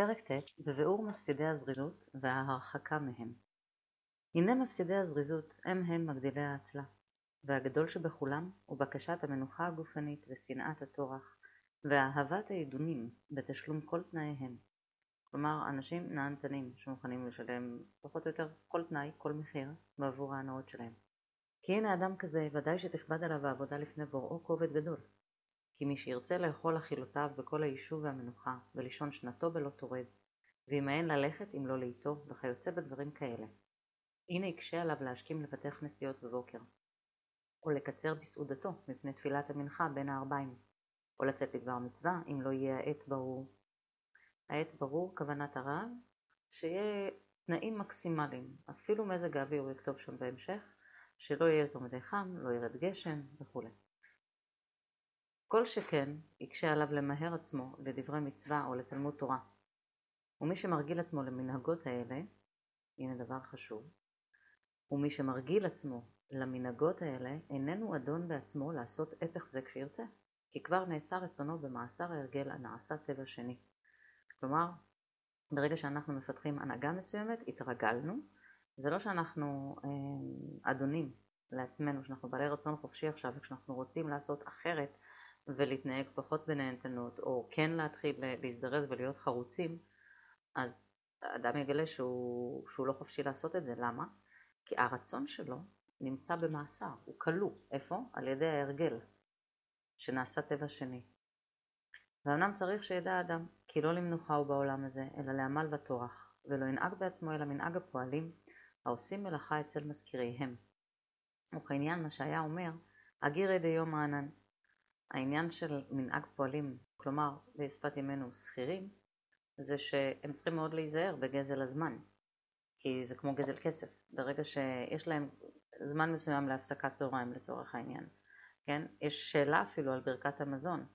פרק ט' בביאור מפסידי הזריזות וההרחקה מהם. הנה מפסידי הזריזות הם הם מגדילי האצלה, והגדול שבכולם הוא בקשת המנוחה הגופנית ושנאת הטורח, ואהבת העידונים בתשלום כל תנאיהם. כלומר, אנשים נהנתנים שמוכנים לשלם פחות או יותר כל תנאי, כל מחיר, בעבור ההנאות שלהם. כי הנה אדם כזה, ודאי שתכבד עליו העבודה לפני בוראו כובד גדול. כי מי שירצה לאכול אכילותיו בכל היישוב והמנוחה, ולישון שנתו בלא טורד, וימאן ללכת אם לא לאיתו, וכיוצא בדברים כאלה. הנה יקשה עליו להשכים לפתח נסיעות בבוקר, או לקצר בסעודתו מפני תפילת המנחה בין הערביים, או לצאת לדבר מצווה אם לא יהיה העת ברור. העת ברור כוונת הרב, שיהיה תנאים מקסימליים, אפילו מזג האוויר יכתוב שם בהמשך, שלא יהיה יותר מדי חם, לא ירד גשם וכו'. כל שכן יקשה עליו למהר עצמו לדברי מצווה או לתלמוד תורה. ומי שמרגיל עצמו למנהגות האלה, הנה דבר חשוב, ומי שמרגיל עצמו למנהגות האלה, איננו אדון בעצמו לעשות הפך זה כשירצה, כי כבר נעשה רצונו במאסר ההרגל הנעשה טבע שני. כלומר, ברגע שאנחנו מפתחים הנהגה מסוימת, התרגלנו, זה לא שאנחנו אה, אדונים לעצמנו, שאנחנו בעלי רצון חופשי עכשיו, וכשאנחנו רוצים לעשות אחרת, ולהתנהג פחות בנהנתנות, או כן להתחיל להזדרז ולהיות חרוצים, אז האדם יגלה שהוא, שהוא לא חופשי לעשות את זה. למה? כי הרצון שלו נמצא במאסר, הוא כלוא. איפה? על ידי ההרגל, שנעשה טבע שני. ואמנם צריך שידע האדם, כי לא למנוחה הוא בעולם הזה, אלא לעמל וטורח, ולא ינהג בעצמו אלא מנהג הפועלים, העושים מלאכה אצל מזכיריהם. וכעניין מה שהיה אומר, הגירי דיום הענן, העניין של מנהג פועלים, כלומר בשפת ימינו שכירים, זה שהם צריכים מאוד להיזהר בגזל הזמן, כי זה כמו גזל כסף. ברגע שיש להם זמן מסוים להפסקת צהריים לצורך העניין, כן? יש שאלה אפילו על ברכת המזון,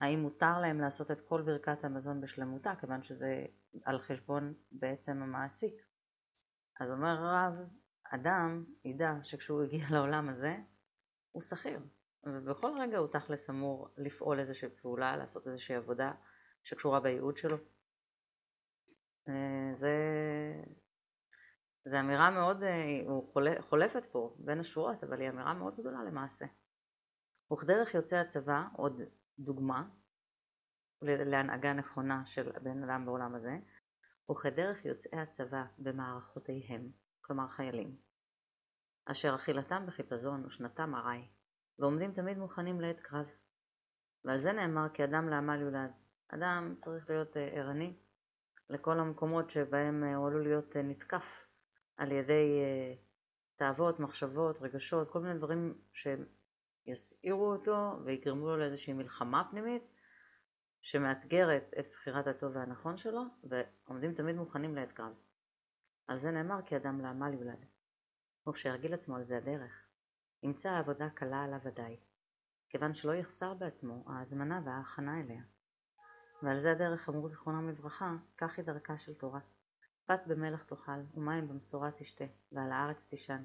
האם מותר להם לעשות את כל ברכת המזון בשלמותה, כיוון שזה על חשבון בעצם המעסיק. אז אומר הרב, אדם ידע שכשהוא הגיע לעולם הזה, הוא שכיר, ובכל רגע הוא תכלס אמור לפעול איזושהי פעולה, לעשות איזושהי עבודה שקשורה בייעוד שלו. אה, זה, זה אמירה מאוד, אה, הוא חולפת פה בין השורות, אבל היא אמירה מאוד גדולה למעשה. וכדרך יוצא הצבא, עוד דוגמה להנהגה נכונה של בן אדם בעולם הזה, וכדרך יוצאי הצבא במערכותיהם, כלומר חיילים, אשר אכילתם בחיפזון ושנתם ארעי, ועומדים תמיד מוכנים לעת קרב. ועל זה נאמר כי אדם לעמל יולד. אדם צריך להיות אה, ערני לכל המקומות שבהם אה, הוא עלול להיות אה, נתקף על ידי תאוות, מחשבות, רגשות, כל מיני דברים שיסעירו אותו ויגרמו לו לאיזושהי מלחמה פנימית שמאתגרת את בחירת הטוב והנכון שלו ועומדים תמיד מוכנים לעת קרב. על זה נאמר כי אדם לעמל יולד. וכשירגיל עצמו על זה הדרך, ימצא העבודה קלה עליו ודאי, כיוון שלא יחסר בעצמו ההזמנה וההכנה אליה. ועל זה הדרך אמור זיכרונם לברכה, כך היא דרכה של תורה. פת במלח תאכל, ומים במשורה תשתה, ועל הארץ תישן,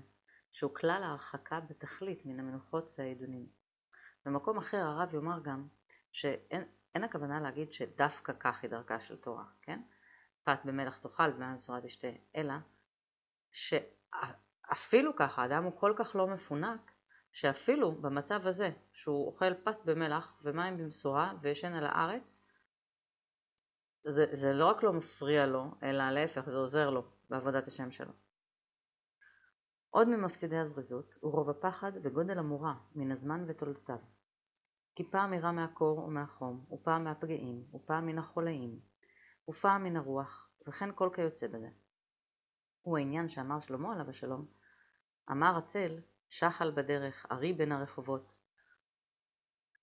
שהוא כלל ההרחקה בתכלית מן המנוחות והעידונים. במקום אחר הרב יאמר גם, שאין הכוונה להגיד שדווקא כך היא דרכה של תורה, כן? פת במלח תאכל ומים במשורה תשתה, אלא ש... אפילו ככה, האדם הוא כל כך לא מפונק, שאפילו במצב הזה, שהוא אוכל פת במלח ומים במשורה וישן על הארץ, זה, זה לא רק לא מפריע לו, אלא להפך, זה עוזר לו בעבודת השם שלו. עוד ממפסידי הזריזות הוא רוב הפחד וגודל המורא מן הזמן ותולדותיו. כי פעם מרע מהקור ומהחום, ופעם מהפגעים, ופעם מן החולאים, ופעם מן הרוח, וכן כל כיוצא בזה. הוא העניין שאמר שלמה עליו השלום, אמר הצל, שחל בדרך, ארי בין הרחובות.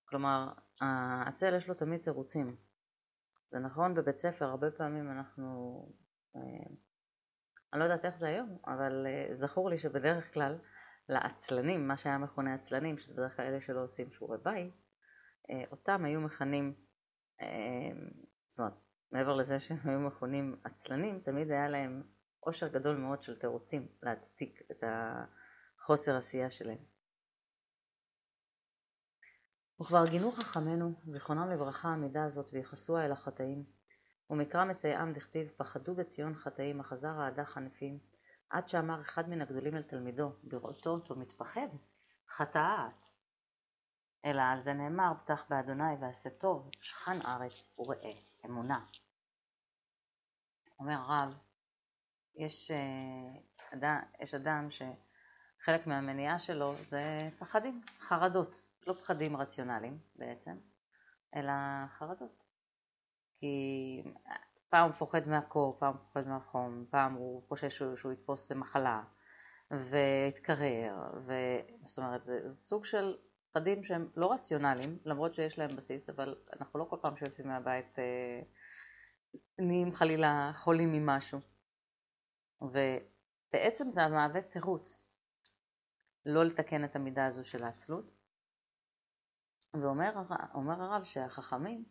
כלומר, הצל יש לו תמיד תירוצים. זה נכון בבית ספר, הרבה פעמים אנחנו, אה, אני לא יודעת איך זה היום, אבל אה, זכור לי שבדרך כלל לעצלנים, מה שהיה מכונה עצלנים, שזה בדרך כלל אלה שלא עושים שיעורי בית, אה, אותם היו מכנים, זאת אומרת, מעבר לזה שהם היו מכונים עצלנים, תמיד היה להם עושר גדול מאוד של תירוצים להצדיק את החוסר עשייה שלהם. וכבר גינו חכמינו, זיכרונם לברכה, המידה הזאת ויחסוה אל החטאים, ומקרא מסייעם דכתיב פחדו בציון חטאים אחזר האדה חנפים עד שאמר אחד מן הגדולים אל תלמידו בראותו אותו מתפחד חטאת אלא על זה נאמר פתח באדוני ועשה טוב שכן ארץ וראה אמונה. אומר הרב יש, אה, אדם, יש אדם שחלק מהמניעה שלו זה פחדים, חרדות, לא פחדים רציונליים בעצם, אלא חרדות. כי פעם הוא פוחד מהקור, פעם הוא פוחד מהחום, פעם הוא חושש שהוא, שהוא יתפוס מחלה ויתקרר, ו... זאת אומרת, זה סוג של פחדים שהם לא רציונליים, למרות שיש להם בסיס, אבל אנחנו לא כל פעם שיוצאים מהבית אה, נהיים חלילה חולים ממשהו. ובעצם זה מהווה תירוץ לא לתקן את המידה הזו של העצלות. ואומר הרב שהחכמים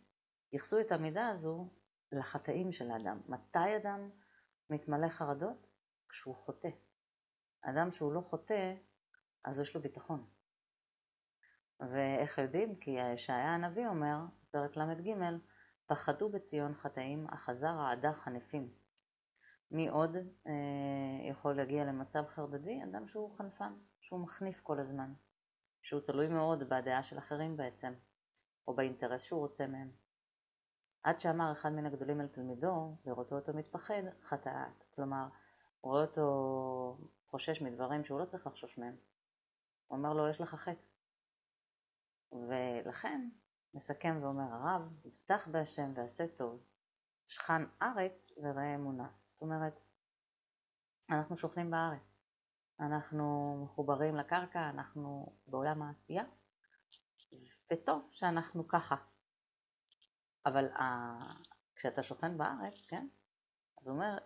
ייחסו את המידה הזו לחטאים של האדם. מתי אדם מתמלא חרדות? כשהוא חוטא. אדם שהוא לא חוטא, אז יש לו ביטחון. ואיך יודעים? כי ישעיה הנביא אומר, פרק ל"ג, פחדו בציון חטאים, אחזר העדה חנפים. מי עוד אה, יכול להגיע למצב חרדתי? אדם שהוא חנפן, שהוא מחניף כל הזמן, שהוא תלוי מאוד בדעה של אחרים בעצם, או באינטרס שהוא רוצה מהם. עד שאמר אחד מן הגדולים אל תלמידו, לראותו אותו מתפחד, חטאת. כלומר, הוא רואה אותו חושש מדברים שהוא לא צריך לחשוש מהם. הוא אומר לו, יש לך חטא. ולכן, מסכם ואומר הרב, הבטח בהשם ועשה טוב, שכן ארץ וראה אמונה. אומרת, אנחנו שוכנים בארץ, אנחנו מחוברים לקרקע, אנחנו בעולם העשייה, וטוב שאנחנו ככה. אבל ה... כשאתה שוכן בארץ, כן, אז הוא אומר,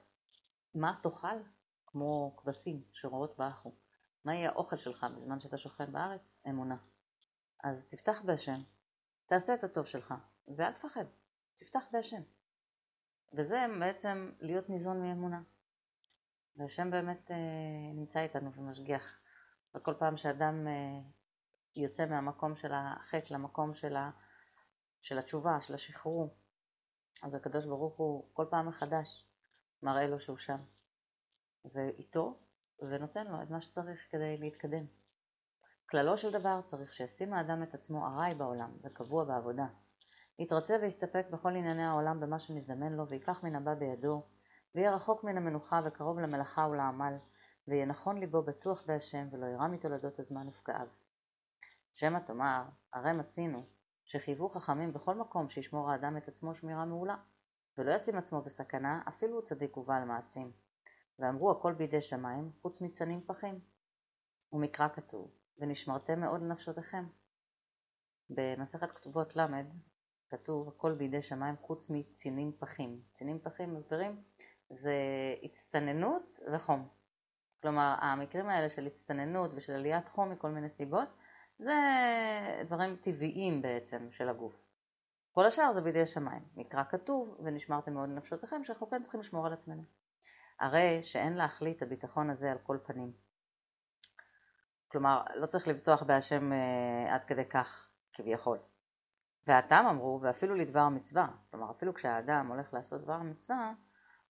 מה תאכל? כמו כבשים שרואות באחו. מה יהיה האוכל שלך בזמן שאתה שוכן בארץ? אמונה. אז תפתח בהשם, תעשה את הטוב שלך, ואל תפחד, תפתח בהשם. וזה בעצם להיות ניזון מאמונה. והשם באמת אה, נמצא איתנו ומשגיח. וכל פעם שאדם אה, יוצא מהמקום של החטא למקום של, ה, של התשובה, של השחרור, אז הקדוש ברוך הוא כל פעם מחדש מראה לו שהוא שם. ואיתו, ונותן לו את מה שצריך כדי להתקדם. כללו של דבר צריך שישים האדם את עצמו ארעי בעולם וקבוע בעבודה. יתרצה ויסתפק בכל ענייני העולם במה שמזדמן לו ויקח מן הבא בידו ויהיה רחוק מן המנוחה וקרוב למלאכה ולעמל ויהיה נכון ליבו בטוח בהשם ולא ירא מתולדות הזמן ופגעיו. שמא תאמר, הרי מצינו שחייבו חכמים בכל מקום שישמור האדם את עצמו שמירה מעולה ולא ישים עצמו בסכנה אפילו הוא צדיק ובעל מעשים. ואמרו הכל בידי שמיים חוץ מצנים פחים. ומקרא כתוב ונשמרתם מאוד לנפשותיכם. במסכת כתובות ל' כתוב הכל בידי שמיים חוץ מצינים פחים. צינים פחים מסבירים זה הצטננות וחום. כלומר המקרים האלה של הצטננות ושל עליית חום מכל מיני סיבות זה דברים טבעיים בעצם של הגוף. כל השאר זה בידי שמיים. מקרא כתוב ונשמרתם מאוד לנפשותיכם שאנחנו כן צריכים לשמור על עצמנו. הרי שאין להחליט הביטחון הזה על כל פנים. כלומר, לא צריך לבטוח בהשם אה, עד כדי כך, כביכול. והטעם אמרו, ואפילו לדבר מצווה, כלומר אפילו כשהאדם הולך לעשות דבר מצווה,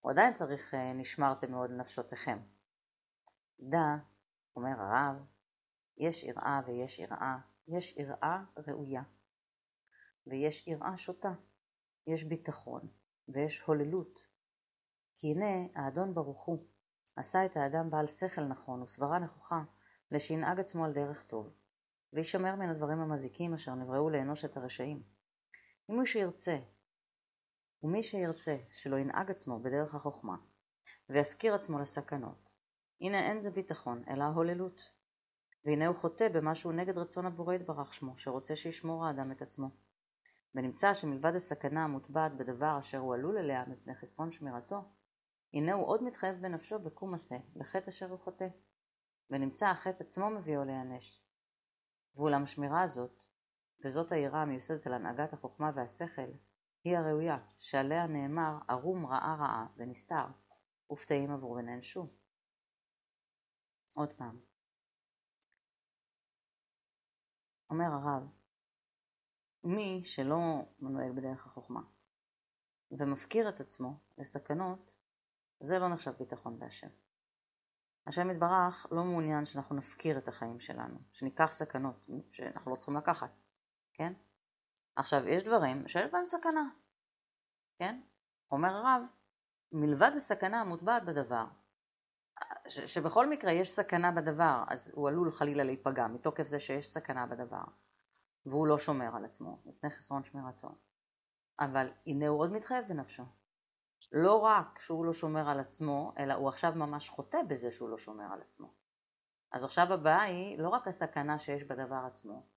הוא עדיין צריך אה, נשמרתם מאוד לנפשותיכם. דע, אומר הרב, יש יראה ויש יראה, יש יראה ראויה, ויש יראה שוטה, יש ביטחון, ויש הוללות. כי הנה האדון ברוך הוא עשה את האדם בעל שכל נכון וסברה נכוחה, לשינהג עצמו על דרך טוב, וישמר מן הדברים המזיקים אשר נבראו לאנוש את הרשעים. אם מי שירצה, ומי שירצה שלא ינהג עצמו בדרך החוכמה, ויפקיר עצמו לסכנות, הנה אין זה ביטחון, אלא ההוללות. והנה הוא חוטא במה שהוא נגד רצון הבורא יתברך שמו, שרוצה שישמור האדם את עצמו. ונמצא שמלבד הסכנה המוטבעת בדבר אשר הוא עלול אליה מפני חסרון שמירתו, הנה הוא עוד מתחייב בנפשו בקום עשה, לחטא אשר הוא חוטא. ונמצא החטא עצמו מביאו להיענש. ואולם השמירה הזאת, וזאת היראה המיוסדת על הנהגת החוכמה והשכל, היא הראויה, שעליה נאמר ערום רעה רעה ונסתר, ופתאים עברו ונענשו. עוד פעם. אומר הרב, מי שלא נוהג בדרך החוכמה, ומפקיר את עצמו לסכנות, זה לא נחשב ביטחון בהשם. השם יתברך לא מעוניין שאנחנו נפקיר את החיים שלנו, שניקח סכנות שאנחנו לא צריכים לקחת, כן? עכשיו, יש דברים שיש בהם סכנה, כן? אומר הרב, מלבד הסכנה המוטבעת בדבר, ש- שבכל מקרה יש סכנה בדבר, אז הוא עלול חלילה להיפגע מתוקף זה שיש סכנה בדבר, והוא לא שומר על עצמו מפני חסרון שמירתו. אבל הנה הוא עוד מתחייב בנפשו. לא רק שהוא לא שומר על עצמו, אלא הוא עכשיו ממש חוטא בזה שהוא לא שומר על עצמו. אז עכשיו הבעיה היא לא רק הסכנה שיש בדבר עצמו,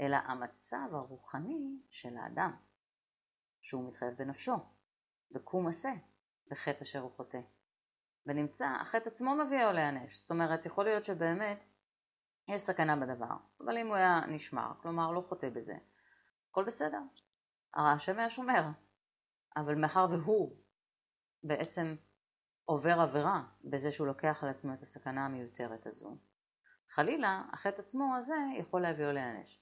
אלא המצב הרוחני של האדם, שהוא מתחייב בנפשו, בקום עשה, בחטא אשר הוא חוטא. ונמצא, החטא עצמו מביאו להיענש. זאת אומרת, יכול להיות שבאמת יש סכנה בדבר, אבל אם הוא היה נשמר, כלומר לא חוטא בזה, הכל בסדר. השם היה שומר, אבל מאחר והוא בעצם עובר עבירה בזה שהוא לוקח על עצמו את הסכנה המיותרת הזו, חלילה, החטא עצמו הזה יכול להביאו להיענש.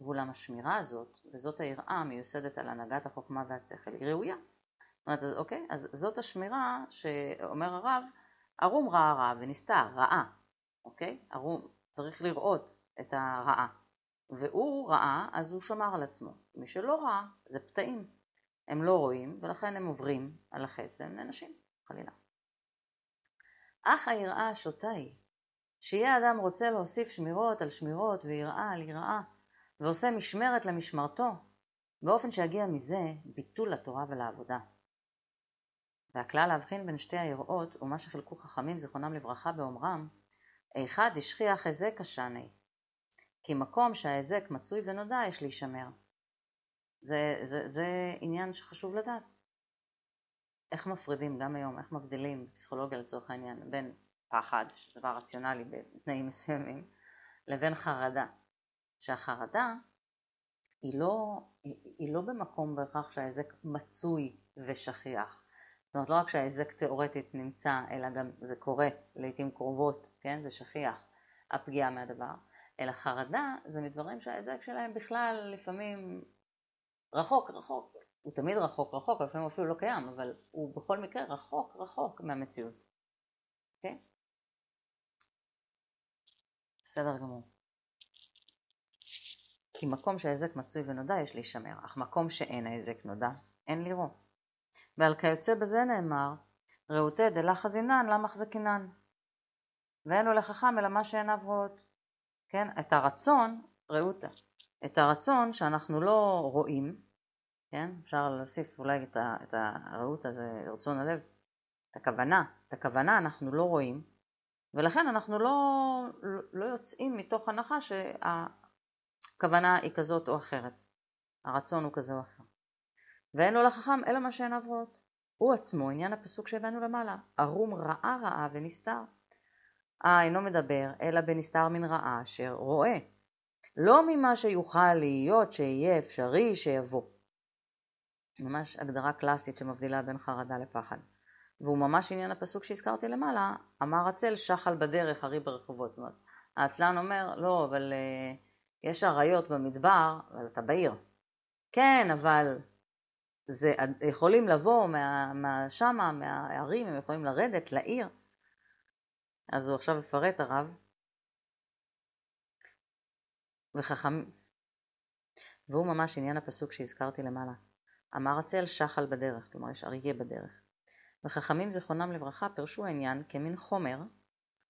ואולם השמירה הזאת, וזאת היראה המיוסדת על הנהגת החוכמה והשכל, היא ראויה. זאת אומרת, אז, אוקיי, אז זאת השמירה שאומר הרב, ערום רעה רעה ונסתר, רעה, אוקיי? ערום, צריך לראות את הרעה. והוא ראה, אז הוא שמר על עצמו. מי שלא ראה, זה פתאים. הם לא רואים, ולכן הם עוברים על החטא והם נענשים, חלילה. אך היראה השוטה היא, שיהיה אדם רוצה להוסיף שמירות על שמירות ויראה על יראה, ועושה משמרת למשמרתו, באופן שיגיע מזה ביטול לתורה ולעבודה. והכלל להבחין בין שתי היראות, ומה שחילקו חכמים זיכרונם לברכה באומרם, איכא דשכיח היזק השני, כי מקום שההיזק מצוי ונודע יש להישמר. זה, זה, זה עניין שחשוב לדעת. איך מפרידים גם היום, איך מבדילים בפסיכולוגיה לצורך העניין בין פחד, שזה דבר רציונלי בתנאים מסוימים, לבין חרדה. שהחרדה היא לא, היא, היא לא במקום בהכרח שההיזק מצוי ושכיח. זאת אומרת, לא רק שההיזק תאורטית נמצא, אלא גם זה קורה לעיתים קרובות, כן? זה שכיח, הפגיעה מהדבר. אלא חרדה זה מדברים שההיזק שלהם בכלל לפעמים רחוק, רחוק. הוא תמיד רחוק, רחוק, לפעמים הוא אפילו לא קיים, אבל הוא בכל מקרה רחוק, רחוק מהמציאות. אוקיי? בסדר גמור. כי מקום שההיזק מצוי ונודע יש להישמר, אך מקום שאין ההיזק נודע, אין לראות. ועל כיוצא בזה נאמר, ראותי דלה חזינן למה חזקינן. ואין לו לחכם אלא מה שעיניו רואות. כן, את הרצון, ראותה, את הרצון שאנחנו לא רואים, כן, אפשר להוסיף אולי את, ה, את הראות הזה, רצון הלב, את הכוונה, את הכוונה אנחנו לא רואים, ולכן אנחנו לא, לא יוצאים מתוך הנחה שהכוונה היא כזאת או אחרת, הרצון הוא כזה או אחר. ואין לו לחכם אלא מה שעיניו רואות. הוא עצמו, עניין הפסוק שהבאנו למעלה, ערום רעה רעה ונסתר. אה, אינו מדבר, אלא בנסתר מן רעה אשר רואה. לא ממה שיוכל להיות, שיהיה אפשרי, שיבוא. ממש הגדרה קלאסית שמבדילה בין חרדה לפחד. והוא ממש עניין הפסוק שהזכרתי למעלה, אמר הצל שחל בדרך, הרי ברחובות. זאת אומרת, העצלן אומר, לא, אבל uh, יש אריות במדבר, אבל אתה בעיר. כן, אבל זה יכולים לבוא מה, מה שמה, מהערים, הם יכולים לרדת לעיר. אז הוא עכשיו יפרט הרב. וחכם... והוא ממש עניין הפסוק שהזכרתי למעלה. אמר הצל שחל בדרך, כלומר יש אריה בדרך. וחכמים זיכרונם לברכה פירשו העניין כמין חומר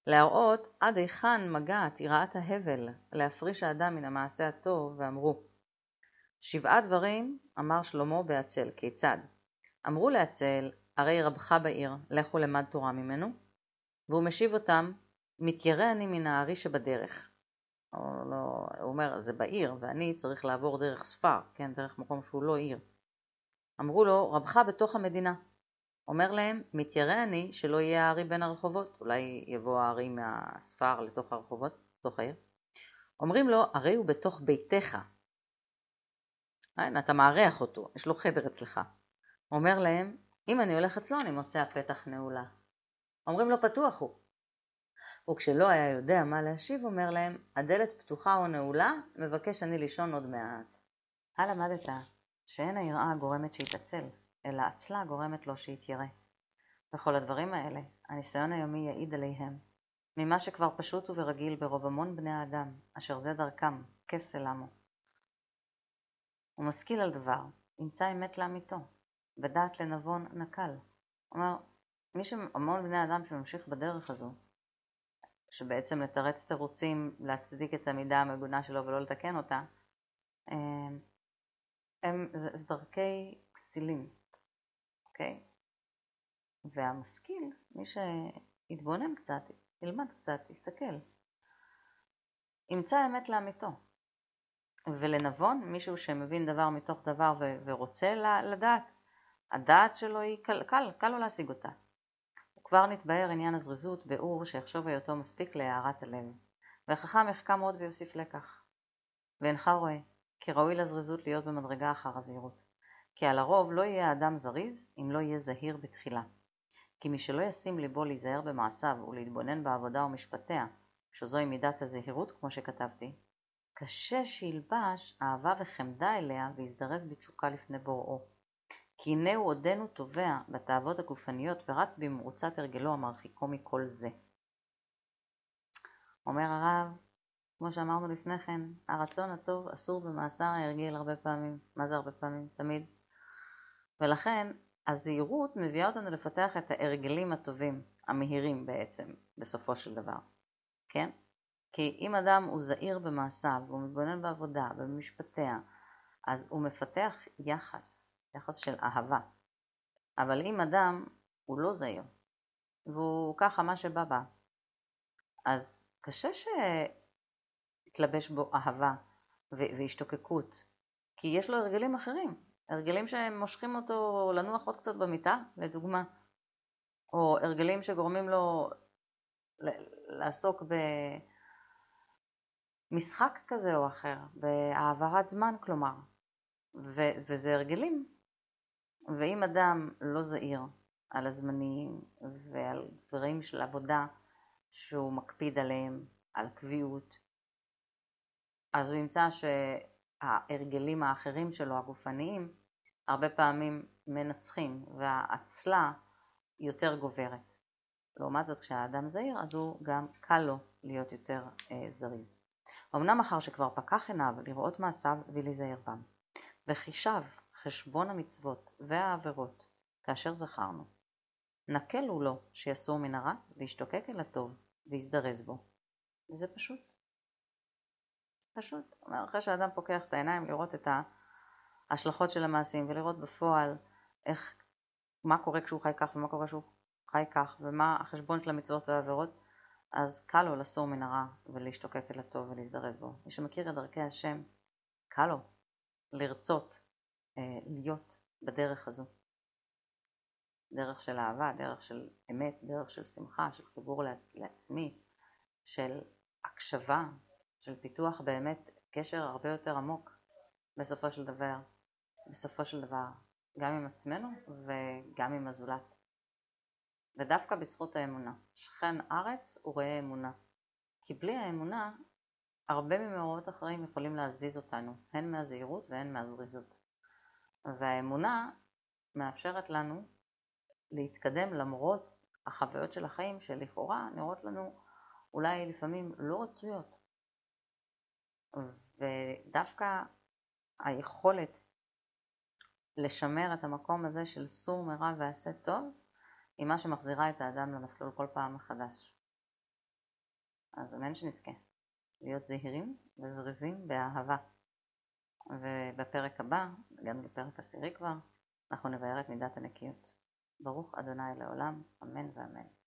להראות עד היכן מגעת יראת ההבל להפריש האדם מן המעשה הטוב ואמרו שבעה דברים אמר שלמה בעצל, כיצד? אמרו לעצל, הרי רבך בעיר, לכו למד תורה ממנו, והוא משיב אותם, מתיירא אני מן הארי שבדרך. או לא, הוא אומר, זה בעיר, ואני צריך לעבור דרך ספר, כן, דרך מקום שהוא לא עיר. אמרו לו, רבך בתוך המדינה. אומר להם, מתיירא אני שלא יהיה הארי בין הרחובות, אולי יבוא הארי מהספר לתוך הרחובות, לתוך העיר. אומרים לו, הרי הוא בתוך ביתך, אתה מארח אותו, יש לו חדר אצלך. הוא אומר להם, אם אני הולך אצלו אני מוצא הפתח נעולה. אומרים לו פתוח הוא. וכשלא היה יודע מה להשיב, אומר להם, הדלת פתוחה או נעולה, מבקש אני לישון עוד מעט. הלאה למדת שאין היראה הגורמת שיתעצל, אלא עצלה גורמת לו שיתיירא. וכל הדברים האלה, הניסיון היומי יעיד עליהם, ממה שכבר פשוט וברגיל ברוב המון בני האדם, אשר זה דרכם, כסל עמו. הוא משכיל על דבר, ימצא אמת לאמיתו, ודעת לנבון נקל. כלומר, מי שהמון בני אדם שממשיך בדרך הזו, שבעצם לתרץ תירוצים להצדיק את המידה המגונה שלו ולא לתקן אותה, הם, הם, זה, זה דרכי כסילים, אוקיי? והמשכיל, מי שיתבונן קצת, ילמד קצת, יסתכל, ימצא אמת לאמיתו. ולנבון, מישהו שמבין דבר מתוך דבר ורוצה לדעת, הדעת שלו היא קל, קל, קל לו להשיג אותה. וכבר נתבהר עניין הזריזות באור שיחשוב היותו מספיק להארת הלב. והחכם יחכם עוד ויוסיף לקח. ואינך רואה, כי ראוי לזריזות להיות במדרגה אחר הזהירות. כי על הרוב לא יהיה האדם זריז אם לא יהיה זהיר בתחילה. כי מי שלא ישים ליבו להיזהר במעשיו ולהתבונן בעבודה ומשפטיה, שזוהי מידת הזהירות כמו שכתבתי, קשה שילבש אהבה וחמדה אליה ויזדרז בתשוקה לפני בוראו. כי הנה הוא עודנו תובע בתאוות הגופניות ורץ במרוצת הרגלו המרחיקו מכל זה. אומר הרב, כמו שאמרנו לפני כן, הרצון הטוב אסור במאסר ההרגל הרבה פעמים. מה זה הרבה פעמים? תמיד. ולכן הזהירות מביאה אותנו לפתח את ההרגלים הטובים, המהירים בעצם, בסופו של דבר. כן? כי אם אדם הוא זהיר במעשיו, והוא מתבונן בעבודה, במשפטיה, אז הוא מפתח יחס, יחס של אהבה. אבל אם אדם הוא לא זהיר, והוא ככה מה שבא בא, אז קשה שתתלבש בו אהבה והשתוקקות, כי יש לו הרגלים אחרים, הרגלים שמושכים אותו לנוח עוד קצת במיטה, לדוגמה, או הרגלים שגורמים לו לעסוק במשחק כזה או אחר, בהעברת זמן כלומר, ו- וזה הרגלים. ואם אדם לא זהיר על הזמנים ועל דברים של עבודה שהוא מקפיד עליהם, על קביעות, אז הוא ימצא שההרגלים האחרים שלו, הגופניים, הרבה פעמים מנצחים, והאצלה יותר גוברת. לעומת זאת, כשהאדם זהיר, אז הוא גם קל לו להיות יותר אה, זריז. אמנם אחר שכבר פקח עיניו לראות מעשיו ולהיזהר בם, וחישב חשבון המצוות והעבירות כאשר זכרנו, נקל הוא לו שיסור מן הרע וישתוקק אל הטוב ויזדרז בו. וזה פשוט. פשוט. אומר, אחרי שאדם פוקח את העיניים לראות את ההשלכות של המעשים ולראות בפועל איך, מה קורה כשהוא חי כך ומה קורה כשהוא חי כך ומה החשבון של המצוות והעבירות, אז קל לו לסור מן הרע ולהשתוקק אל הטוב ולהזדרז בו. מי שמכיר את דרכי השם, קל לו לרצות להיות בדרך הזו. דרך של אהבה, דרך של אמת, דרך של שמחה, של חיבור לעצמי, של הקשבה, של פיתוח באמת קשר הרבה יותר עמוק בסופו של דבר, בסופו של דבר, גם עם עצמנו וגם עם הזולת. ודווקא בזכות האמונה. שכן ארץ וראה אמונה. כי בלי האמונה, הרבה ממאורעות אחרים יכולים להזיז אותנו, הן מהזהירות והן מהזריזות. והאמונה מאפשרת לנו להתקדם למרות החוויות של החיים שלכאורה נראות לנו אולי לפעמים לא רצויות. ודווקא היכולת לשמר את המקום הזה של סור מרע ועשה טוב, היא מה שמחזירה את האדם למסלול כל פעם מחדש. אז אמן שנזכה להיות זהירים וזריזים באהבה. ובפרק הבא, הגענו לפרק עשירי כבר, אנחנו נבהר את מידת הנקיות. ברוך אדוני לעולם, אמן ואמן.